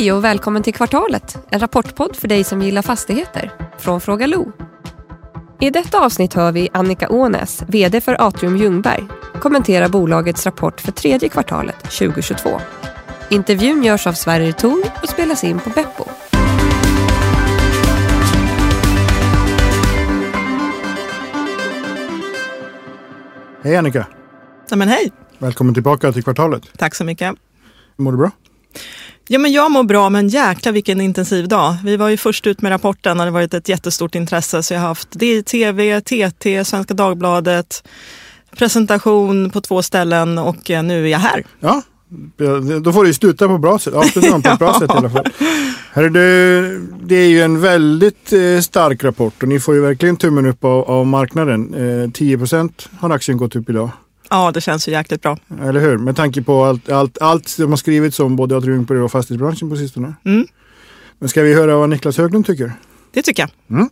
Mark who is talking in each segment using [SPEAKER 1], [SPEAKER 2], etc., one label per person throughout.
[SPEAKER 1] Hej och välkommen till Kvartalet, en rapportpodd för dig som gillar fastigheter, från Fråga Lo. I detta avsnitt hör vi Annika Ånäs, VD för Atrium Ljungberg, kommentera bolagets rapport för tredje kvartalet 2022. Intervjun görs av Sverrir Thor och spelas in på Beppo.
[SPEAKER 2] Hej Annika!
[SPEAKER 3] Ja, men hej!
[SPEAKER 2] Välkommen tillbaka till kvartalet.
[SPEAKER 3] Tack så mycket.
[SPEAKER 2] Mår du bra?
[SPEAKER 3] Ja, men jag mår bra, men jäkla vilken intensiv dag. Vi var ju först ut med rapporten och det har varit ett jättestort intresse. Så jag har haft det i tv, TT, Svenska Dagbladet, presentation på två ställen och eh, nu är jag här.
[SPEAKER 2] Ja, då får du sluta på bra sätt. Avsluta på ett bra sätt i alla fall. Herre, det, är ju en väldigt eh, stark rapport och ni får ju verkligen tummen upp av, marknaden. Eh, 10% har aktien gått upp idag.
[SPEAKER 3] Ja, det känns ju jäkligt bra.
[SPEAKER 2] Eller hur? Med tanke på allt, allt, allt som har skrivits om både Atrium och fastighetsbranschen på sistone.
[SPEAKER 3] Mm.
[SPEAKER 2] Men ska vi höra vad Niklas Höglund tycker?
[SPEAKER 3] Det tycker jag.
[SPEAKER 2] Mm.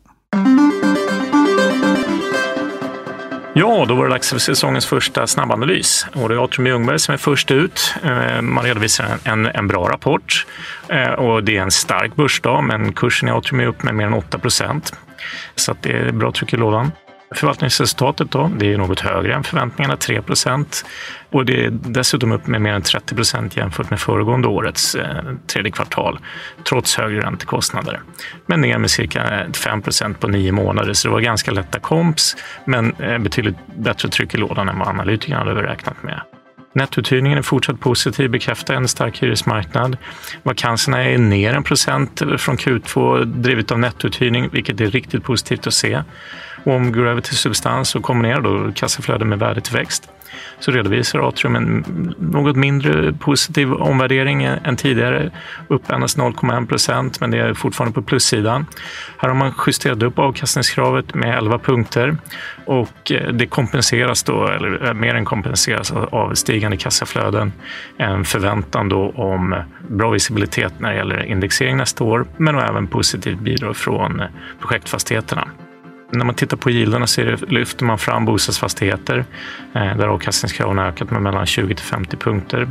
[SPEAKER 4] Ja, då var det dags för säsongens första snabbanalys. Och det är Atrium Ljungberg som är först ut. Eh, man redovisar en, en bra rapport eh, och det är en stark börsdag, men kursen i Atrium är upp med mer än 8 procent. Så det är bra tryck i lådan. Förvaltningsresultatet då, det är något högre än förväntningarna, 3 och det är dessutom upp med mer än 30 procent jämfört med föregående årets eh, tredje kvartal, trots högre räntekostnader. Men ner med cirka eh, 5 procent på nio månader, så det var ganska lätta komps, men eh, betydligt bättre tryck i lådan än vad analytikerna hade räknat med. Nettouthyrningen är fortsatt positiv, bekräftar en stark hyresmarknad. Vakanserna är ner en procent från Q2 drivet av nettouthyrning, vilket är riktigt positivt att se. Och om vi går över till substans och kombinerar då kassaflöde med värdetillväxt så redovisar Atrium en något mindre positiv omvärdering än tidigare, upp endast 0,1 procent, men det är fortfarande på plussidan. Här har man justerat upp avkastningskravet med 11 punkter och eh, det kompenseras då, eller eh, mer än kompenseras av stigande kassaflöden, en förväntan då om bra visibilitet när det gäller indexering nästa år, men även positivt bidrag från projektfastigheterna. När man tittar på yielderna så lyfter man fram bostadsfastigheter eh, där avkastningskraven har ökat med mellan 20 till 50 punkter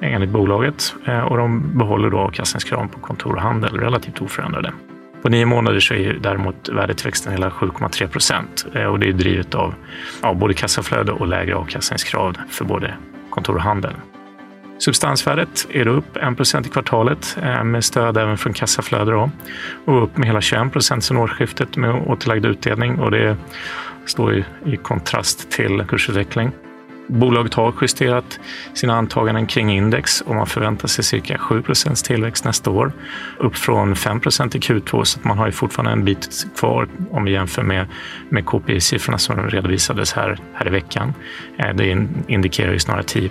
[SPEAKER 4] enligt bolaget eh, och de behåller då avkastningskraven på kontor och handel relativt oförändrade. På nio månader så är däremot värdetillväxten hela 7,3 procent eh, och det är drivet av ja, både kassaflöde och lägre avkastningskrav för både kontor och handel. Substansvärdet är då upp 1% i kvartalet eh, med stöd även från kassaflöde då, och upp med hela 21 procent sedan årsskiftet med återlagd utdelning och det står i, i kontrast till kursutveckling. Bolaget har justerat sina antaganden kring index och man förväntar sig cirka 7% tillväxt nästa år. Upp från 5% i Q2 så att man har ju fortfarande en bit kvar om vi jämför med, med KPI-siffrorna som redovisades här, här i veckan. Eh, det indikerar ju snarare 10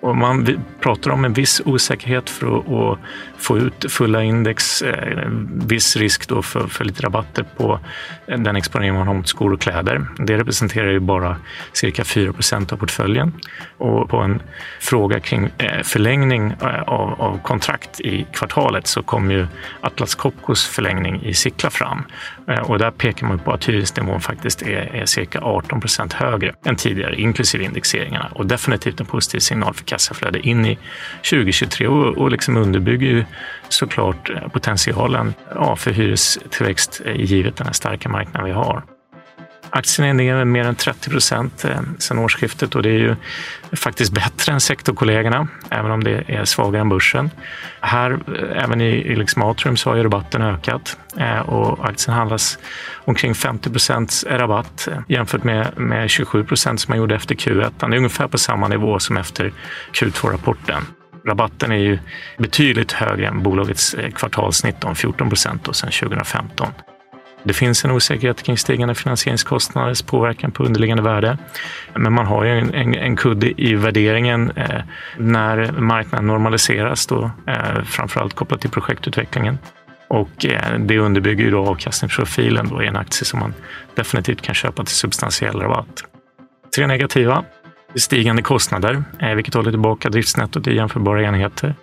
[SPEAKER 4] och man pratar om en viss osäkerhet för att få ut fulla index, eh, viss risk då för, för lite rabatter på den exponering man har mot skor och kläder. Det representerar ju bara cirka 4% av portföljen. Och på en fråga kring eh, förlängning eh, av, av kontrakt i kvartalet så kom ju Atlas Copcos förlängning i Sickla fram. Eh, och där pekar man på att hyresnivån faktiskt är, är cirka 18 procent högre än tidigare, inklusive indexeringarna. Och definitivt en positiv signal för kassaflöde in i 2023 och, och liksom underbygger ju såklart eh, potentialen ja, för hyrestillväxt eh, givet den här starka marknaden vi har. Aktien är ner med mer än 30 procent eh, sen sedan årsskiftet och det är ju faktiskt bättre än sektorkollegorna, även om det är svagare än börsen. Här, eh, även i liksom Atrium, så har ju rabatten ökat eh, och aktien handlas omkring 50 procents rabatt jämfört med, med 27 procent som man gjorde efter Q1. Det är ungefär på samma nivå som efter Q2-rapporten. Rabatten är ju betydligt högre än bolagets kvartalssnitt om 14 procent sedan 2015. Det finns en osäkerhet kring stigande finansieringskostnaders påverkan på underliggande värde. Men man har ju en, en, en kudde i värderingen eh, när marknaden normaliseras, då, eh, framförallt kopplat till projektutvecklingen. Och eh, det underbygger ju då avkastningsprofilen då i en aktie som man definitivt kan köpa till substantiell rabatt. Tre negativa stigande kostnader, eh, vilket håller tillbaka driftsnettot i jämförbara enheter.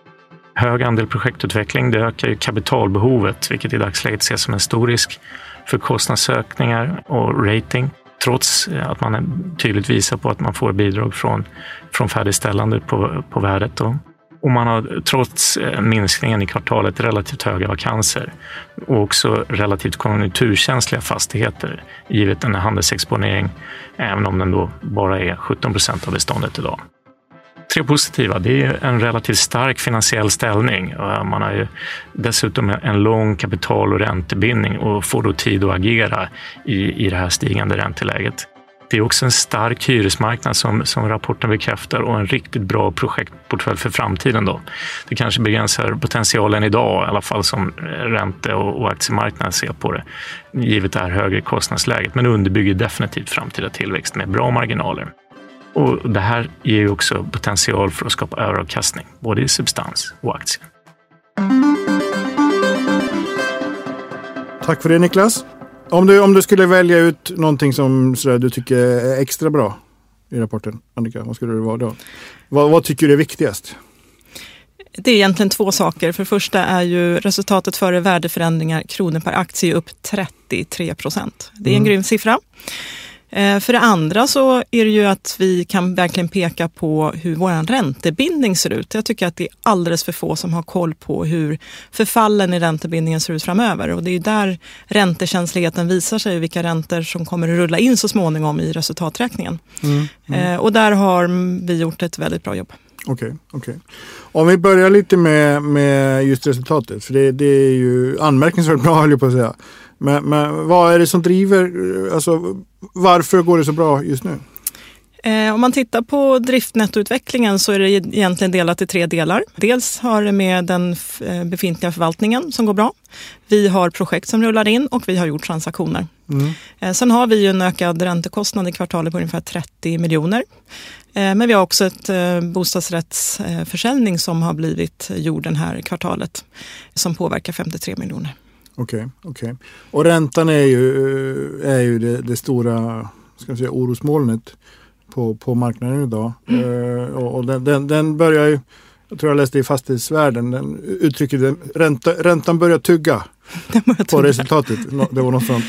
[SPEAKER 4] Hög andel projektutveckling, det ökar ju kapitalbehovet, vilket i dagsläget ses som en stor risk för kostnadsökningar och rating, trots eh, att man tydligt visar på att man får bidrag från, från färdigställandet på, på värdet. Då. Och man har trots eh, minskningen i kvartalet relativt höga vakanser och också relativt konjunkturkänsliga fastigheter givet en handelsexponering, även om den då bara är 17 procent av beståndet idag. Tre positiva, det är en relativt stark finansiell ställning. Man har ju dessutom en lång kapital och räntebindning och får då tid att agera i, i det här stigande ränteläget. Det är också en stark hyresmarknad som, som rapporten bekräftar och en riktigt bra projektportfölj för framtiden. Då. Det kanske begränsar potentialen idag, i alla fall som ränte och, och aktiemarknaden ser på det, givet det här högre kostnadsläget, men underbygger definitivt framtida tillväxt med bra marginaler. Och det här ger ju också potential för att skapa överavkastning, både i substans och aktier.
[SPEAKER 2] Tack för det Niklas. Om du, om du skulle välja ut någonting som sådär, du tycker är extra bra i rapporten, Annika, vad skulle det vara då? Vad, vad tycker du är viktigast?
[SPEAKER 3] Det är egentligen två saker. För det första är ju resultatet före värdeförändringar kronor per aktie upp 33 procent. Det är en mm. grym siffra. Eh, för det andra så är det ju att vi kan verkligen peka på hur vår räntebindning ser ut. Jag tycker att det är alldeles för få som har koll på hur förfallen i räntebindningen ser ut framöver. Och det är där räntekänsligheten visar sig, vilka räntor som kommer att rulla in så småningom i resultaträkningen. Mm, mm. Eh, och där har vi gjort ett väldigt bra jobb.
[SPEAKER 2] Okej, okay, okay, Om vi börjar lite med, med just resultatet, för det, det är ju anmärkningsvärt bra höll jag på att säga. Men, men vad är det som driver, alltså varför går det så bra just nu?
[SPEAKER 3] Eh, om man tittar på driftnettoutvecklingen så är det egentligen delat i tre delar. Dels har det med den eh, befintliga förvaltningen som går bra. Vi har projekt som rullar in och vi har gjort transaktioner. Mm. Eh, sen har vi en ökad räntekostnad i kvartalet på ungefär 30 miljoner. Men vi har också ett bostadsrättsförsäljning som har blivit gjord den här kvartalet som påverkar 53 miljoner.
[SPEAKER 2] Okej, okay, okej. Okay. Och räntan är ju, är ju det, det stora ska jag säga, orosmolnet på, på marknaden idag. Mm. Uh, och, den, den, den, börjar ju, jag tror jag läste i fastighetsvärlden, den uttrycket ränta, räntan börjar tugga på tugga. resultatet. Det var något sånt.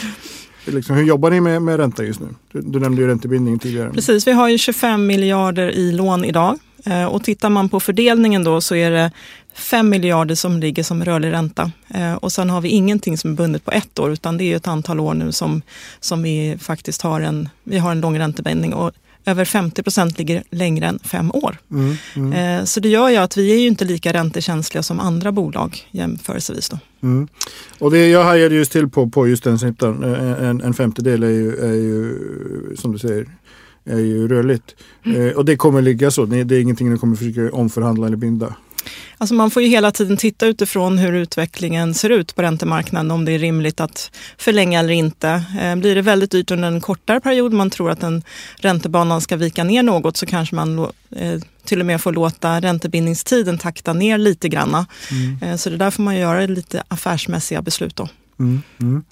[SPEAKER 2] Liksom, hur jobbar ni med, med ränta just nu? Du, du nämnde ju räntebindning tidigare.
[SPEAKER 3] Precis, vi har ju 25 miljarder i lån idag. Eh, och tittar man på fördelningen då så är det 5 miljarder som ligger som rörlig ränta. Eh, och sen har vi ingenting som är bundet på ett år utan det är ett antal år nu som, som vi faktiskt har en, vi har en lång räntebindning. Och över 50 procent ligger längre än fem år. Mm, mm. Eh, så det gör ju att vi är ju inte lika räntekänsliga som andra bolag jämförelsevis. Då.
[SPEAKER 2] Mm. Och det jag hajade just till på, på just den snittan, en, en femtedel är ju, är ju som du säger är ju rörligt. Eh, och det kommer ligga så, det är ingenting ni kommer försöka omförhandla eller binda.
[SPEAKER 3] Alltså man får ju hela tiden titta utifrån hur utvecklingen ser ut på räntemarknaden, om det är rimligt att förlänga eller inte. Eh, blir det väldigt dyrt under en kortare period, man tror att den räntebanan ska vika ner något, så kanske man eh, till och med får låta räntebindningstiden takta ner lite granna. Mm. Så det där får man göra lite affärsmässiga beslut då. Mm. Mm.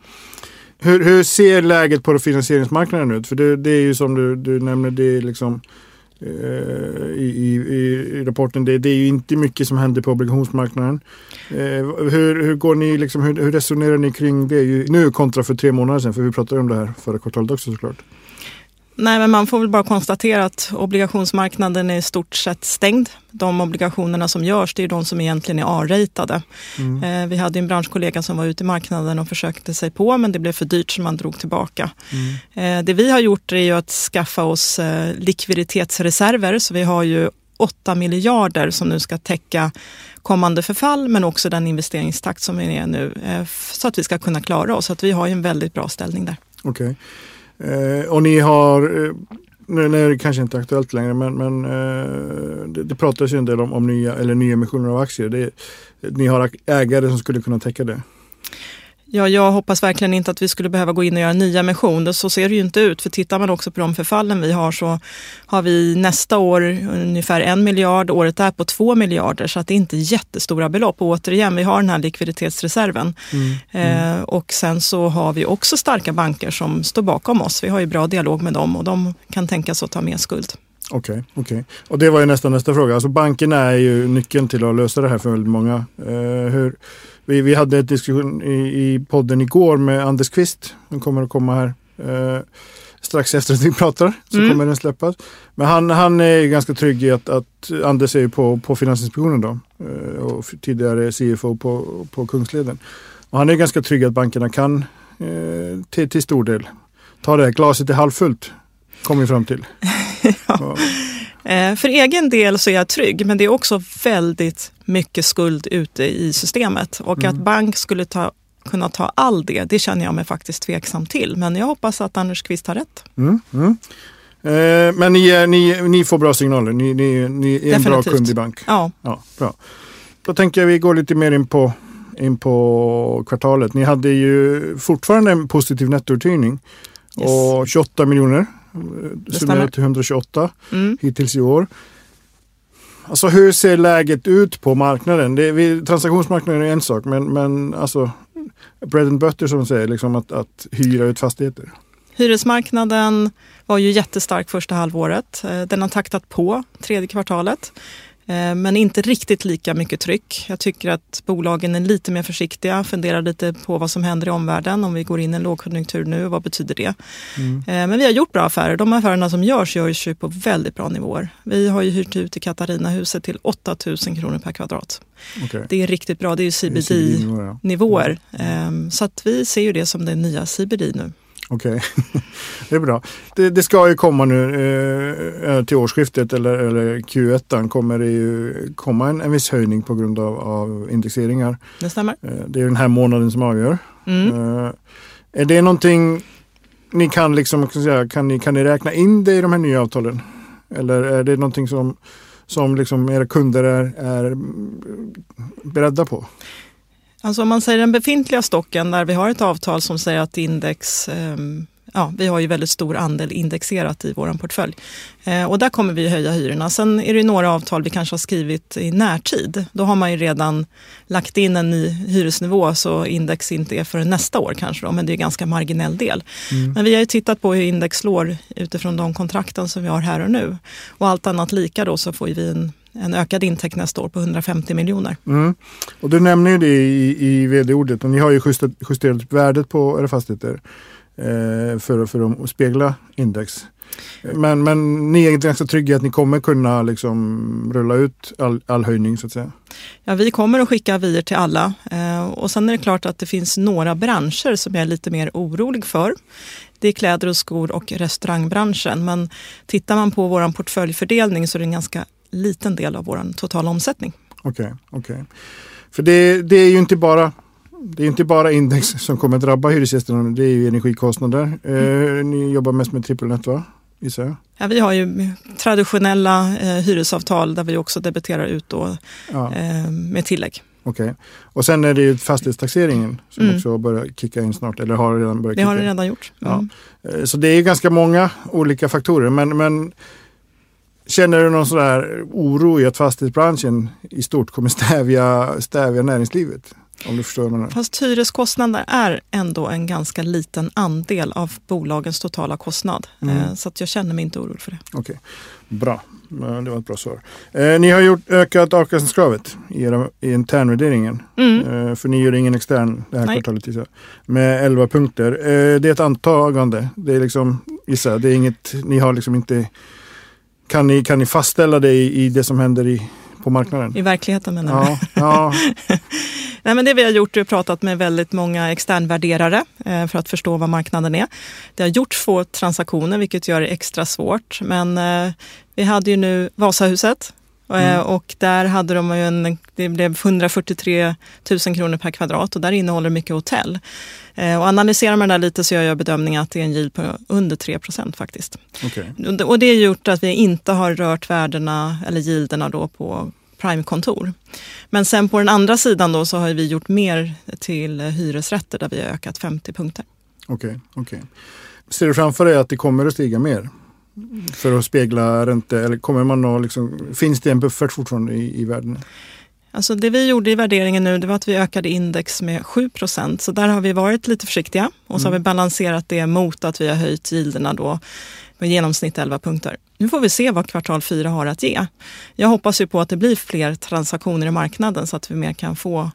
[SPEAKER 2] Hur, hur, ser läget på finansieringsmarknaden ut? För det, det är ju som du, du nämner, det är liksom eh, i, i, i, rapporten, det, det, är ju inte mycket som händer på obligationsmarknaden. Eh, hur, hur, går ni, liksom, hur, hur, resonerar ni kring det nu kontra för tre månader sedan? För vi pratade om det här förra kvartalet också såklart.
[SPEAKER 3] Nej, men man får väl bara konstatera att obligationsmarknaden är i stort sett stängd. De obligationerna som görs, det är de som egentligen är A-ratade. Mm. Eh, vi hade en branschkollega som var ute i marknaden och försökte sig på, men det blev för dyrt så man drog tillbaka. Mm. Eh, det vi har gjort är ju att skaffa oss eh, likviditetsreserver, så vi har ju 8 miljarder som nu ska täcka kommande förfall, men också den investeringstakt som vi är nu, så att vi ska kunna klara oss. Så att vi har ju en väldigt bra ställning där.
[SPEAKER 2] Okej. Okay. Eh, och ni har, eh, nu, nu är det kanske inte aktuellt längre, men, men eh, det, det pratas ju en del om, om nya, eller nyemissioner av aktier. Det, ni har ägare som skulle kunna täcka det.
[SPEAKER 3] Ja, jag hoppas verkligen inte att vi skulle behöva gå in och göra nya emission. Så ser det ju inte ut. För tittar man också på de förfallen vi har så har vi nästa år ungefär en miljard, året där på två miljarder. Så att det är inte jättestora belopp. Och återigen, vi har den här likviditetsreserven. Mm, mm. Eh, och sen så har vi också starka banker som står bakom oss. Vi har ju bra dialog med dem och de kan tänka sig att ta mer skuld.
[SPEAKER 2] Okej, okay, okay, och det var ju nästan nästa fråga. Alltså bankerna är ju nyckeln till att lösa det här för väldigt många. Eh, hur, vi, vi hade en diskussion i, i podden igår med Anders Kvist. Han kommer att komma här eh, strax efter att vi pratar så
[SPEAKER 3] Mm.
[SPEAKER 2] kommer den släppas. Men han, han är ganska trygg i att, att Anders är på, på Finansinspektionen då eh, och tidigare CFO på, på Kungsleden. Och han är ganska trygg att bankerna kan eh, till, till stor del ta det glaset är halvfullt. Kommer vi fram till. Ja.
[SPEAKER 3] Eh, För egen del så är jag trygg, men det är också väldigt mycket skuld ute i systemet. Och att bank skulle ta, kunna ta all det, det känner jag mig faktiskt tveksam till. Men jag hoppas att Anders Kvist har rätt.
[SPEAKER 2] Mm, mm. Eh, men ni, ni, ni får bra signaler. Ni, ni, ni är en bra
[SPEAKER 3] Definitivt.
[SPEAKER 2] kund i bank.
[SPEAKER 3] Ja,
[SPEAKER 2] Ja, bra. Då tänker jag vi går lite mer in på, in på kvartalet. Ni hade ju fortfarande en positiv nettouthyrning
[SPEAKER 3] Yes.
[SPEAKER 2] och 28 miljoner. Eh. Summerat till 128
[SPEAKER 3] mm.
[SPEAKER 2] hittills i år. Alltså hur ser läget ut på marknaden? Det, vi, transaktionsmarknaden är en sak men, men alltså bread and butter som man säger, liksom att, att hyra ut fastigheter.
[SPEAKER 3] Hyresmarknaden var ju jättestark första halvåret. Eh, Den har taktat på tredje kvartalet. Eh, Men inte riktigt lika mycket tryck. Jag tycker att bolagen är lite mer försiktiga, funderar lite på vad som händer i omvärlden. Om vi går in i en lågkonjunktur nu, vad betyder det?
[SPEAKER 2] Mm.
[SPEAKER 3] Eh, Men vi har gjort bra affärer. De affärerna som görs, görs ju på väldigt bra nivåer. Vi har ju hyrt ut i Katarinahuset till 8 000 kronor per kvadrat.
[SPEAKER 2] Okej.
[SPEAKER 3] Det är riktigt bra. Det är ju
[SPEAKER 2] Det är
[SPEAKER 3] CBD
[SPEAKER 2] CBD-nivå, ja.
[SPEAKER 3] nivåer. Ehm, Så att vi ser ju det som det nya CBD nu.
[SPEAKER 2] Okej, det är bra. Det, det ska ju komma nu eh, till årsskiftet eller, eller Q1 kommer det ju komma en, en viss höjning på grund av, av indexeringar.
[SPEAKER 3] Det stämmer.
[SPEAKER 2] Eh, det är den här månaden som avgör.
[SPEAKER 3] Mm.
[SPEAKER 2] Eh, är det någonting ni kan liksom, kan, säga, kan, ni, kan ni räkna in det i de här nya avtalen? Eller är det någonting som, som liksom era kunder är, är beredda på?
[SPEAKER 3] Alltså om man säger den befintliga stocken där vi har ett avtal som säger att index, ehm, ja vi har ju väldigt stor andel indexerat i vår portfölj. Eh, och där kommer vi höja hyrorna. Sen är det några avtal vi kanske har skrivit i närtid. Då har man ju redan lagt in en ny hyresnivå så index inte är för nästa år kanske då, men det är en ganska marginell del. Men vi har ju tittat på hur index slår utifrån de kontrakten som vi har här och nu. Och allt annat lika då så får vi en, en ökad intäkt nästa år på 150 miljoner.
[SPEAKER 2] Mm. Och du nämner ju det i, i vd-ordet och ni har ju justerat, justerat värdet på era fastigheter eh, för, för att spegla index. Men, men ni är ganska trygga att ni kommer kunna liksom rulla ut all, all höjning så att säga.
[SPEAKER 3] Ja, vi kommer att skicka avier till alla. Eh, och sen är det klart att det finns några branscher som jag är lite mer orolig för. Det är kläder och skor och restaurangbranschen. Men tittar man på vår portföljfördelning så är det en ganska liten del av vår totala omsättning.
[SPEAKER 2] Okej, okej. För det, det är ju inte bara det är inte bara index som kommer att drabba hyresgästerna. Det är ju energikostnader. Eh, ni jobbar mest med trippelnät va? Jag.
[SPEAKER 3] Ja, vi har ju traditionella eh, hyresavtal där vi också debiterar ut då,
[SPEAKER 2] Ja,
[SPEAKER 3] eh, med tillägg.
[SPEAKER 2] okej. Och sen är det ju fastighetstaxeringen som
[SPEAKER 3] Mm.
[SPEAKER 2] också börjar kicka in snart. Eller har redan börjat
[SPEAKER 3] Det har det redan gjort.
[SPEAKER 2] Ja.
[SPEAKER 3] Mm.
[SPEAKER 2] Eh, Så det är ganska många olika faktorer. Men, men känner du någon sådär oro i att fastighetsbranschen i stort kommer stävja, stävja näringslivet? Om du förstår vad.
[SPEAKER 3] Fast hyreskostnader är ändå en ganska liten andel av bolagens totala kostnad.
[SPEAKER 2] Mm.
[SPEAKER 3] Eh, Så att jag känner mig inte orolig för det.
[SPEAKER 2] Okej, bra. Eh, Det var ett bra svar. Eh, ni har gjort ökat avkastningskravet i, era, i internvärderingen.
[SPEAKER 3] Mm.
[SPEAKER 2] Eh, för ni gör ingen extern det här
[SPEAKER 3] Nej.
[SPEAKER 2] kvartalet. Med 11 punkter. Eh, det är ett antagande. Det är liksom, gissar jag, det är inget, ni har liksom inte kan ni, kan ni fastställa det i, i det som händer i, på marknaden?
[SPEAKER 3] I verkligheten menar.
[SPEAKER 2] Ja, ja,
[SPEAKER 3] Nej, men det vi har gjort är att pratat med väldigt många externvärderare eh, för att förstå vad marknaden är. Det har gjorts få transaktioner vilket gör det extra svårt. Men eh, vi hade ju nu Vasahuset
[SPEAKER 2] Mm.
[SPEAKER 3] och där hade de ju en, det blev 143 000 kronor per kvadrat och där innehåller det mycket hotell. Eh, och analyserar man det där lite så gör jag bedömningen att det är en yield på under 3 procent faktiskt.
[SPEAKER 2] okej.
[SPEAKER 3] Och det har gjort att vi inte har rört värdena eller yielderna då på Prime-kontor. Men sen på den andra sidan då så har vi gjort mer till hyresrätter där vi har ökat 50 punkter.
[SPEAKER 2] Okej, okej. Ser du framför dig att det kommer att stiga mer? För att spegla ränte, eller kommer man att liksom, finns det en buffert fortfarande i, i världen?
[SPEAKER 3] Alltså det vi gjorde i värderingen nu det var att vi ökade index med 7% Så där har vi varit lite försiktiga och så har vi balanserat det mot att vi har höjt yielderna då med genomsnitt 11 punkter. Nu får vi se vad kvartal 4 har att ge. Jag hoppas ju på att det blir fler transaktioner i marknaden så att vi mer kan få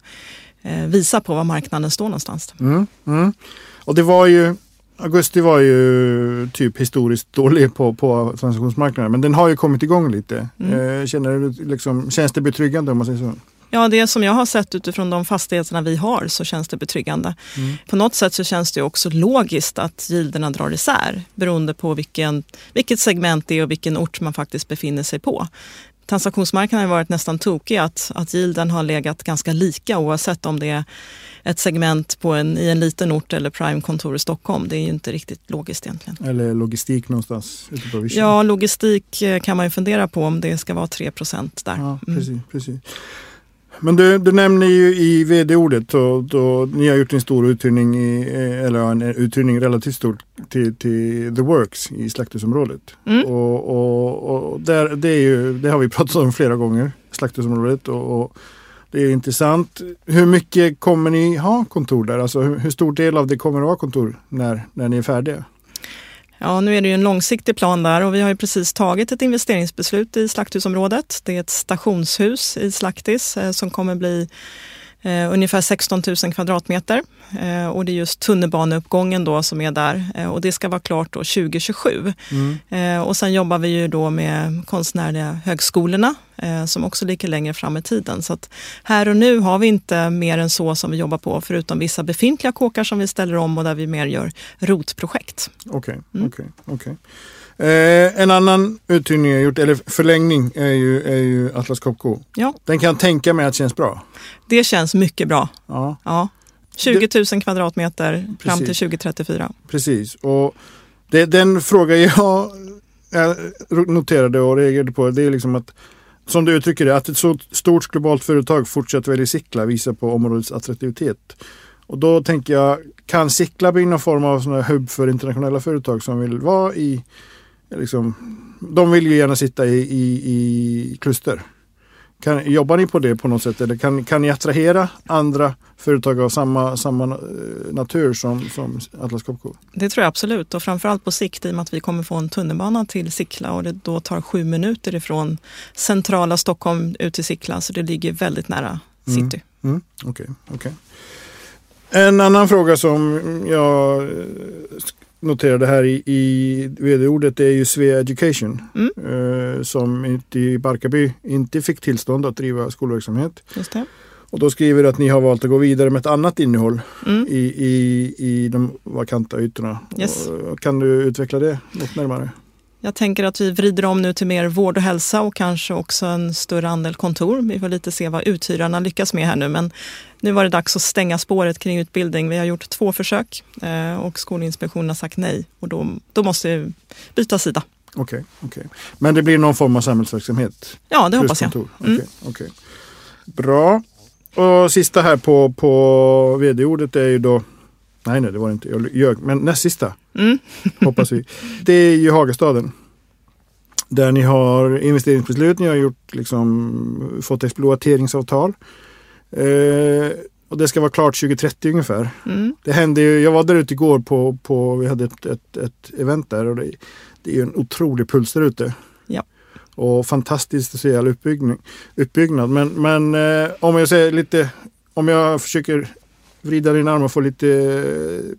[SPEAKER 3] eh, visa på var marknaden står någonstans.
[SPEAKER 2] Mm, mm. Och det var ju augusti var ju typ historiskt dålig på, på transaktionsmarknaden men den har ju kommit igång lite.
[SPEAKER 3] Mm.
[SPEAKER 2] Eh, känner du liksom, känns det betryggande om man säger så?
[SPEAKER 3] Ja, det som jag har sett utifrån de fastigheterna vi har så känns det betryggande.
[SPEAKER 2] Mm.
[SPEAKER 3] På något sätt så känns det också logiskt att gilderna drar isär beroende på vilken, vilket segment det är och vilken ort man faktiskt befinner sig på. Transaktionsmarknaden har varit nästan tokig att, att yielden har legat ganska lika oavsett om det är ett segment på en, i en liten ort eller Prime-kontor i Stockholm. Det är ju inte riktigt logiskt egentligen.
[SPEAKER 2] Eller logistik någonstans ute på vischan?
[SPEAKER 3] Ja, logistik eh, kan man ju fundera på om det ska vara 3% där.
[SPEAKER 2] Ja,
[SPEAKER 3] Mm.
[SPEAKER 2] precis, precis. Men du, du nämner ju i vd-ordet då ni har gjort en stor uthyrning, i, eh, eller en uthyrning relativt stor till, till The Works i slakthusområdet.
[SPEAKER 3] Mm.
[SPEAKER 2] Och, och, och där, det, ju, det har vi pratat om flera gånger, slakthusområdet. Och, och det är intressant. Hur mycket kommer ni ha kontor där? Alltså hur, hur stor del av det kommer att vara kontor när, när ni är färdiga?
[SPEAKER 3] Ja, nu är det ju en långsiktig plan där och vi har ju precis tagit ett investeringsbeslut i slakthusområdet. Det är ett stationshus i Slaktis eh, som kommer bli eh, ungefär 16 000 kvadratmeter. Eh, och det är just tunnelbaneuppgången då som är där eh, och det ska vara klart då 2027. Eh, och sen jobbar vi ju då med konstnärliga högskolorna eh, som också ligger längre fram i tiden. Så att här och nu har vi inte mer än så som vi jobbar på förutom vissa befintliga kåkar som vi ställer om och där vi mer gör rotprojekt.
[SPEAKER 2] Okej,
[SPEAKER 3] Mm.
[SPEAKER 2] okej, okej. Eh, en annan uthyrning jag gjort, eller förlängning, är ju, är ju Atlas Copco.
[SPEAKER 3] Ja.
[SPEAKER 2] Den kan jag tänka mig att känns bra.
[SPEAKER 3] Det känns mycket bra.
[SPEAKER 2] Ja,
[SPEAKER 3] Ja. 20 000 kvadratmeter fram till
[SPEAKER 2] Precis.
[SPEAKER 3] 2034.
[SPEAKER 2] precis. Och det, den fråga jag, jag noterade och reagerade på, det är liksom att som du uttrycker det, att ett så stort globalt företag fortsätter välja Sickla visar på områdets attraktivitet. Och då tänker jag, kan Sickla bli någon form av sån här hubb för internationella företag som vill vara i, liksom, de vill ju gärna sitta i, i, i kluster. Kan, jobbar ni på det på något sätt eller kan, kan ni attrahera andra företag av samma, samma eh, natur som, som Atlas Copco?
[SPEAKER 3] Det tror jag absolut och framförallt på sikt i och med att vi kommer få en tunnelbana till Sickla och det då tar sju minuter ifrån centrala Stockholm ut till Sickla så det ligger väldigt nära
[SPEAKER 2] Mm.
[SPEAKER 3] city.
[SPEAKER 2] Mm, Okej, okej. En annan fråga som jag eh, noterade här i, i vd-ordet är ju Svea Education.
[SPEAKER 3] Mm.
[SPEAKER 2] Eh, som inte i Barkarby inte fick tillstånd att driva skolverksamhet. Och då skriver du att ni har valt att gå vidare med ett annat innehåll
[SPEAKER 3] Mm.
[SPEAKER 2] i, i, i de vakanta ytorna.
[SPEAKER 3] Yes.
[SPEAKER 2] Och, kan du utveckla det något närmare?
[SPEAKER 3] Jag tänker att vi vrider om nu till mer vård och hälsa och kanske också en större andel kontor. Vi får lite se vad uthyrarna lyckas med här nu men nu var det dags att stänga spåret kring utbildning. Vi har gjort två försök eh, och Skolinspektionen har sagt nej och då, då måste vi byta sida.
[SPEAKER 2] Okej, okej. Men det blir någon form av samhällsverksamhet?
[SPEAKER 3] Ja, det hoppas jag. Mm.
[SPEAKER 2] Okej. Bra. Och sista här på, på vd-ordet är ju då Nej, nej, det var det inte. Jag ljög. Men näst sista
[SPEAKER 3] Mm.
[SPEAKER 2] hoppas vi. Det är ju Hagastaden. Där ni har investeringsbeslut, ni har gjort liksom, fått exploateringsavtal. Eh, och det ska vara klart 2030 ungefär.
[SPEAKER 3] Mm.
[SPEAKER 2] Det hände ju, jag var där ute igår på, på vi hade ett, ett, ett event där och det, det är ju en otrolig puls där ute.
[SPEAKER 3] Ja.
[SPEAKER 2] Och fantastiskt att se all uppbyggnad. uppbyggnad. Men, men eh, om jag säger lite, om jag försöker vrida din arm och få lite eh,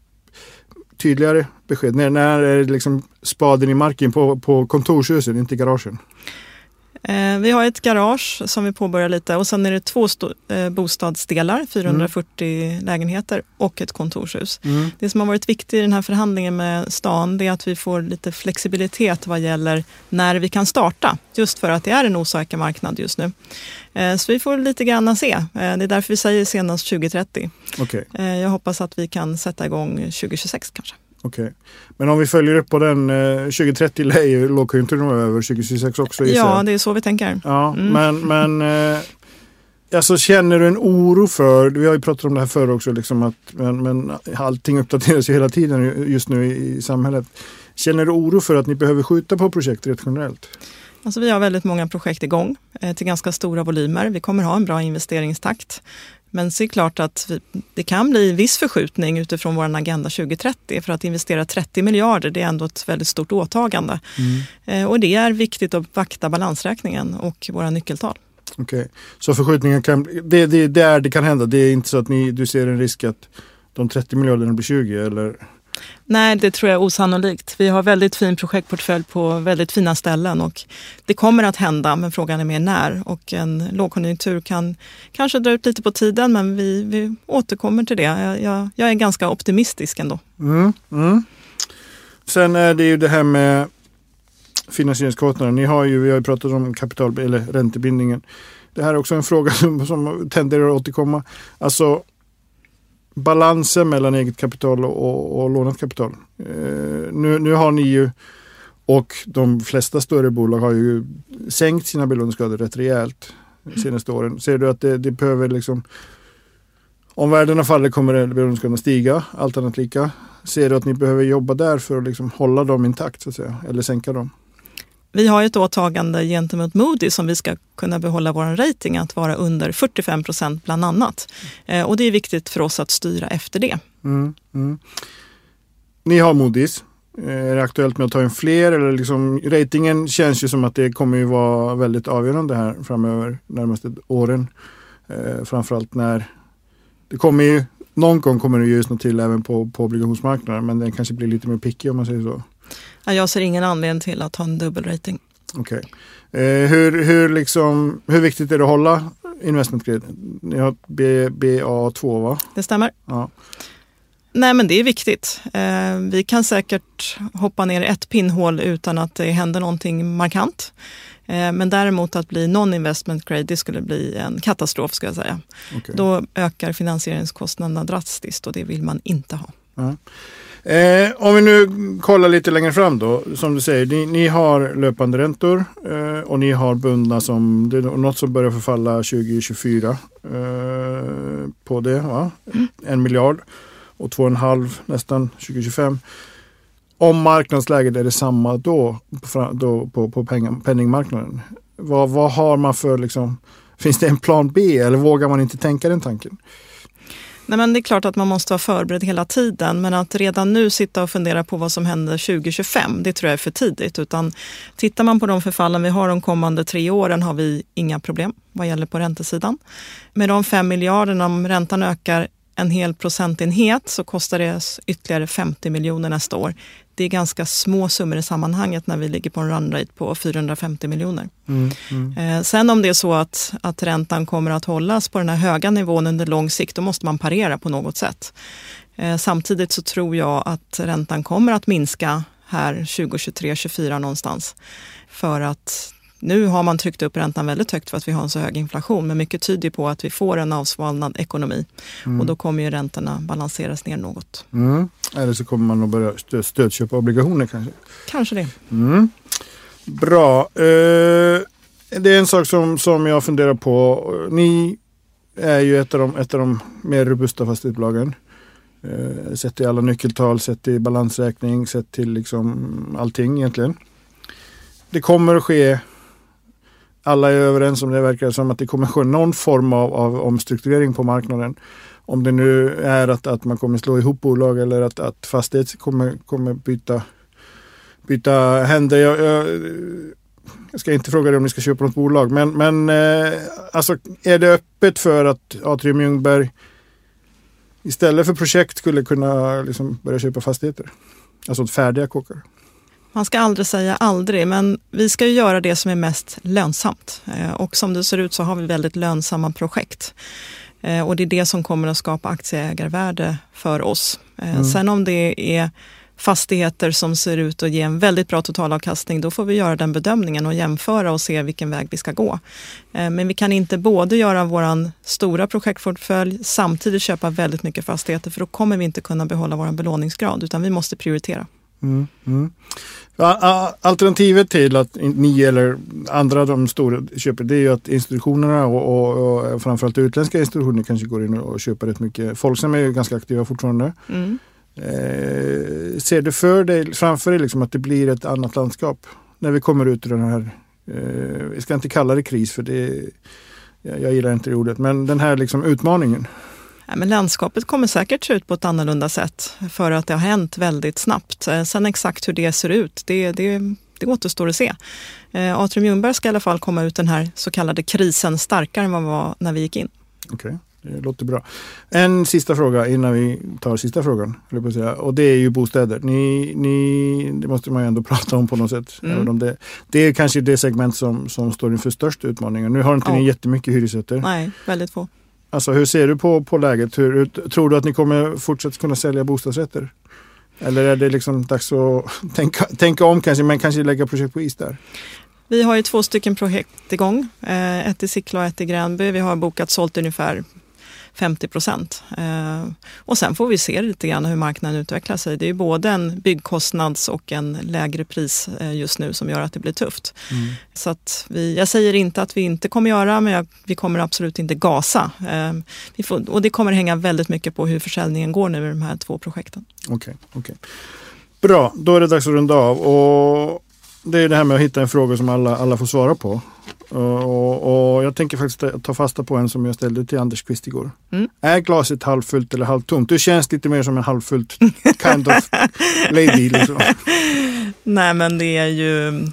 [SPEAKER 2] tydligare besked. När, när är det liksom spaden i marken på, på kontorshusen, inte garagen?
[SPEAKER 3] Eh, vi har ett garage som vi påbörjar lite och sen är det två eh, bostadsdelar, 440 lägenheter och ett kontorshus. Det som har varit viktigt i den här förhandlingen med stan det är att vi får lite flexibilitet vad gäller när vi kan starta. Just för att det är en osäker marknad just nu. Eh, Så vi får lite grann se. Det är därför vi säger senast 2030.
[SPEAKER 2] Okej,
[SPEAKER 3] Eh, Jag hoppas att vi kan sätta igång 2026 kanske.
[SPEAKER 2] Okej. Men om vi följer upp på den, eh, 2030 lär ju lågkonjunkturen vara över, 2026 också.
[SPEAKER 3] Ja, det är så vi tänker.
[SPEAKER 2] Ja,
[SPEAKER 3] Mm.
[SPEAKER 2] men, men eh, alltså, känner du en oro för, vi har ju pratat om det här förr också, liksom att, men, men allting uppdateras ju hela tiden just nu i, i samhället. Känner du oro för att ni behöver skjuta på projekt rent generellt?
[SPEAKER 3] Alltså vi har väldigt många projekt igång eh, till ganska stora volymer. Vi kommer ha en bra investeringstakt. Men så är det klart att vi, det kan bli viss förskjutning utifrån vår Agenda 2030. För att investera 30 miljarder, det är ändå ett väldigt stort åtagande. Eh, och det är viktigt att vakta balansräkningen och våra nyckeltal.
[SPEAKER 2] Okej, så förskjutningen kan, det, det är där det kan hända. Det är inte så att ni, du ser en risk att de 30 miljarderna blir 20 eller?
[SPEAKER 3] Nej, det tror jag är osannolikt. Vi har väldigt fin projektportfölj på väldigt fina ställen och det kommer att hända, men frågan är mer när. Och en lågkonjunktur kan kanske dra ut lite på tiden, men vi, vi återkommer till det. Jag, jag, jag är ganska optimistisk ändå.
[SPEAKER 2] Mm, mm. Sen är det ju det här med finansieringskostnader. Ni har ju, vi har ju pratat om kapital eller räntebindningen. Det här är också en fråga som, som tenderar att återkomma. Alltså balansen mellan eget kapital och, och, och lånat kapital. Eh, nu, nu har ni ju och de flesta större bolag har ju sänkt sina belåningsgrader rätt rejält de senaste åren. Ser du att det, det behöver liksom om värdena faller kommer belåningsgraden stiga, allt annat lika. Ser du att ni behöver jobba där för att liksom hålla dem intakt så att säga, eller sänka dem?
[SPEAKER 3] Vi har ett åtagande gentemot Moody som vi ska kunna behålla vår rating att vara under 45 procent bland annat. Eh, och det är viktigt för oss att styra efter det.
[SPEAKER 2] Mm, mm. Ni har Moody's. Eh, är det aktuellt med att ta in fler? Eller liksom, ratingen känns ju som att det kommer ju vara väldigt avgörande här framöver, närmaste åren. Eh, framförallt när det kommer ju, någon gång kommer det ljusna till även på, på obligationsmarknaden, men den kanske blir lite mer picky om man säger så.
[SPEAKER 3] Jag ser ingen anledning till att ha en dubbelrating.
[SPEAKER 2] Okej. Okay. Eh, hur, hur, liksom, hur viktigt är det att hålla investment grade? Ni har B, BA2 va?
[SPEAKER 3] Det stämmer.
[SPEAKER 2] Ja.
[SPEAKER 3] Nej men det är viktigt. Eh, vi kan säkert hoppa ner i ett pinnhål utan att det händer någonting markant. Eh, men däremot att bli non-investment grade, det skulle bli en katastrof ska jag säga. Okay. Då ökar finansieringskostnaderna drastiskt och det vill man inte ha.
[SPEAKER 2] Ja. Eh, om vi nu kollar lite längre fram då. Som du säger, ni, ni har löpande räntor eh, och ni har bundna som, det är något som börjar förfalla 2024 eh, på det. Va? Mm. En miljard och två och en halv nästan 2025. Om marknadsläget är detsamma då, då på, på penningmarknaden. Vad, vad har man för liksom, finns det en plan B eller vågar man inte tänka den tanken?
[SPEAKER 3] Nej, men det är klart att man måste vara förberedd hela tiden, men att redan nu sitta och fundera på vad som händer 2025, det tror jag är för tidigt. Utan tittar man på de förfallen vi har de kommande tre åren har vi inga problem vad gäller på räntesidan. Med de fem miljarderna, om räntan ökar en hel procentenhet så kostar det ytterligare 50 miljoner nästa år. Det är ganska små summor i sammanhanget när vi ligger på en run rate på 450 miljoner. Mm, mm. Eh, sen om det är så att, att räntan kommer att hållas på den här höga nivån under lång sikt, då måste man parera på något sätt. Eh, samtidigt så tror jag att räntan kommer att minska här 2023, 2024 någonstans. För att nu har man tryckt upp räntan väldigt högt för att vi har en så hög inflation, men mycket tyder på att vi får en avsvalnad ekonomi mm. och då kommer ju räntorna balanseras ner något.
[SPEAKER 2] Mm. Eller så kommer man att börja stöd, stödköpa obligationer kanske?
[SPEAKER 3] Kanske det.
[SPEAKER 2] Mm. Bra. Eh, det är en sak som, som jag funderar på. Ni är ju ett av de, ett av de mer robusta fastighetsbolagen. Eh, sett till alla nyckeltal, sett till balansräkning, sett till liksom allting egentligen. Det kommer att ske alla är överens om det verkar som att det kommer ske någon form av, av omstrukturering på marknaden. Om det nu är att, att man kommer slå ihop bolag eller att, att fastighet kommer, kommer byta, byta händer. Jag, jag, jag ska inte fråga dig om ni ska köpa något bolag, men, men eh, alltså, är det öppet för att Atrium Ljungberg istället för projekt skulle kunna liksom börja köpa fastigheter? Alltså färdiga kåkar?
[SPEAKER 3] Man ska aldrig säga aldrig, men vi ska ju göra det som är mest lönsamt. Eh, och som det ser ut så har vi väldigt lönsamma projekt. Eh, och det är det som kommer att skapa aktieägarvärde för oss. Eh, mm. Sen om det är fastigheter som ser ut att ge en väldigt bra totalavkastning, då får vi göra den bedömningen och jämföra och se vilken väg vi ska gå. Men vi kan inte både göra vår stora projektportfölj samtidigt köpa väldigt mycket fastigheter, för då kommer vi inte kunna behålla vår belåningsgrad, utan vi måste prioritera.
[SPEAKER 2] Mm, mm. Alternativet till att ni eller andra de stora köper det är ju att institutionerna och, och, och framförallt utländska institutioner kanske går in och köper rätt mycket. Folksam är ju ganska aktiva fortfarande. Mm. Eh, ser du för dig, framför dig liksom att det blir ett annat landskap när vi kommer ut ur den här, eh, vi ska inte kalla det kris för det, jag, jag gillar inte det ordet, men den här liksom utmaningen.
[SPEAKER 3] Ja, men landskapet kommer säkert se ut på ett annorlunda sätt för att det har hänt väldigt snabbt. Eh, sen exakt hur det ser ut, det, det, det återstår att se. Eh, Atrium Ljungberg ska i alla fall komma ut den här så kallade krisen starkare än vad var när vi gick in.
[SPEAKER 2] Okay. Det låter bra. En sista fråga innan vi tar sista frågan. Och det är ju bostäder. Ni, ni, det måste man ju ändå prata om på något sätt. Mm. Det, det är kanske det segment som, som står inför störst utmaningar. Nu har inte ja. ni jättemycket hyresrätter.
[SPEAKER 3] Nej, väldigt få.
[SPEAKER 2] Alltså hur ser du på, på läget? Hur, tror du att ni kommer fortsätta kunna sälja bostadsrätter? Eller är det liksom dags att tänka, tänka om kanske, men kanske lägga projekt på is där?
[SPEAKER 3] Vi har ju två stycken projekt igång. Eh, ett i Sickla och ett i Gränby. Vi har bokat sålt ungefär 50 procent. Eh, och sen får vi se lite grann hur marknaden utvecklar sig. Det är både en byggkostnads och en lägre pris eh, just nu som gör att det blir tufft. Mm. Så att vi, jag säger inte att vi inte kommer göra, men jag, vi kommer absolut inte gasa. Eh, vi får, och det kommer hänga väldigt mycket på hur försäljningen går nu i de här två projekten.
[SPEAKER 2] Okej, okay, okay, Bra, då är det dags att runda av. Och det är det här med att hitta en fråga som alla, alla får svara på. Och, och, jag tänker faktiskt ta fasta på en som jag ställde till Anders Kvist igår. Mm. Är glaset halvfullt eller halvtomt? Du känns lite mer som en halvfullt kind of lady. Liksom.
[SPEAKER 3] Nej men det är ju...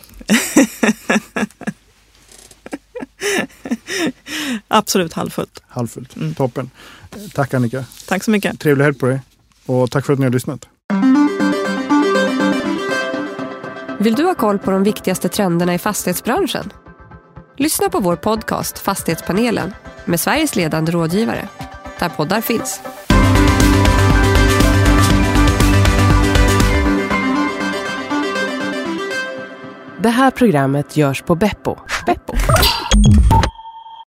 [SPEAKER 3] Absolut halvfullt.
[SPEAKER 2] Halvfullt, mm. toppen. Tack Annika.
[SPEAKER 3] Tack så mycket.
[SPEAKER 2] Trevlig helg på dig. Och tack för att ni har lyssnat.
[SPEAKER 1] Vill du ha koll på de viktigaste trenderna i fastighetsbranschen? Lyssna på vår podcast Fastighetspanelen med Sveriges ledande rådgivare, där poddar finns.
[SPEAKER 5] Det här programmet görs på Beppo. Beppo.